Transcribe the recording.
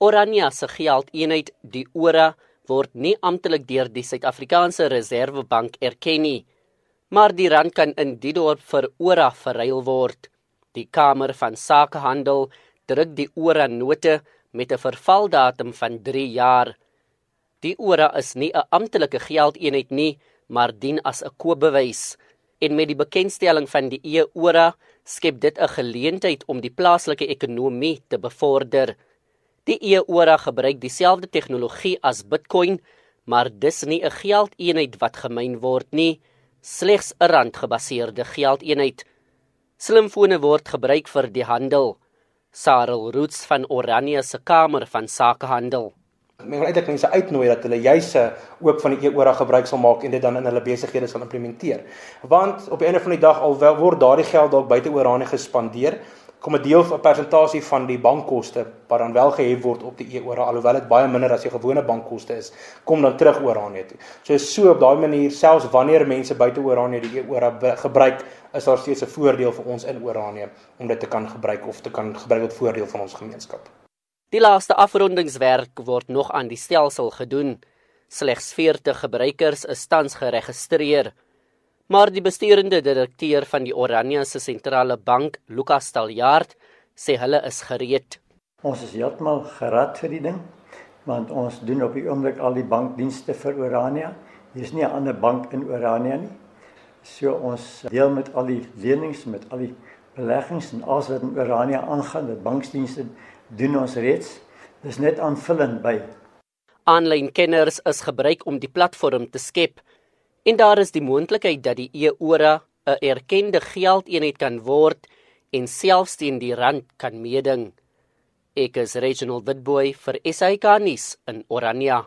Orania se geldeenheid, die ORA, word nie amptelik deur die Suid-Afrikaanse Reserwebank erken nie, maar die rand kan in die dorp vir ORA verruil word. Die Kamer van Sakehandel druk die ORA note met 'n vervaldatum van 3 jaar. Die ORA is nie 'n amptelike geldeenheid nie, maar dien as 'n koopbewys. En met die bekendstelling van die e-ORA skep dit 'n geleentheid om die plaaslike ekonomie te bevorder. Die e-ORA gebruik dieselfde tegnologie as Bitcoin, maar dis nie 'n geldeenheid wat gemyn word nie, slegs 'n randgebaseerde geldeenheid. Slimfone word gebruik vir die handel. Sarel Roots van Orania se kamer van sakehandel. Men wil eintlik mense uitnooi dat hulle juise ook van die e-ORA gebruik sal maak en dit dan in hulle besighede sal implementeer. Want op 'n einde van die dag al word daardie geld dalk buite Orania gespandeer, kom 'n deel van 'n persentasie van die bankkoste wat dan wel gehef word op die e-ORA alhoewel dit baie minder as jou gewone bankkoste is, kom dan terug Orania toe. So so op daai manier selfs wanneer mense buite Orania die e-ORA gebruik, is daar steeds 'n voordeel vir ons in Orania om dit te kan gebruik of te kan gebruik tot voordeel van ons gemeenskap. Die laaste afrondingswerk word nog aan die stelsel gedoen. Slegs 40 gebruikers is tans geregistreer. Maar die besturende direkteur van die Orania se sentrale bank, Lukas Staljaard, sê hulle is gereed. Ons is heeltemal gerad vir die ding, want ons doen op die oomblik al die bankdienste vir Orania. Hier is nie 'n ander bank in Orania nie. So ons deel met al die lenings, met al die beleggings en alles wat in Orania aangaan, dit bankdienste doen ons reeds. Dis net aanvullend by. Aanlyn kenners is gebruik om die platform te skep En daar is die moontlikheid dat die e-ora 'n erkende geldeenheid kan word en selfs teen die rand kan meeding. Ek is Reginald Witboy vir SAK nuus in Orania.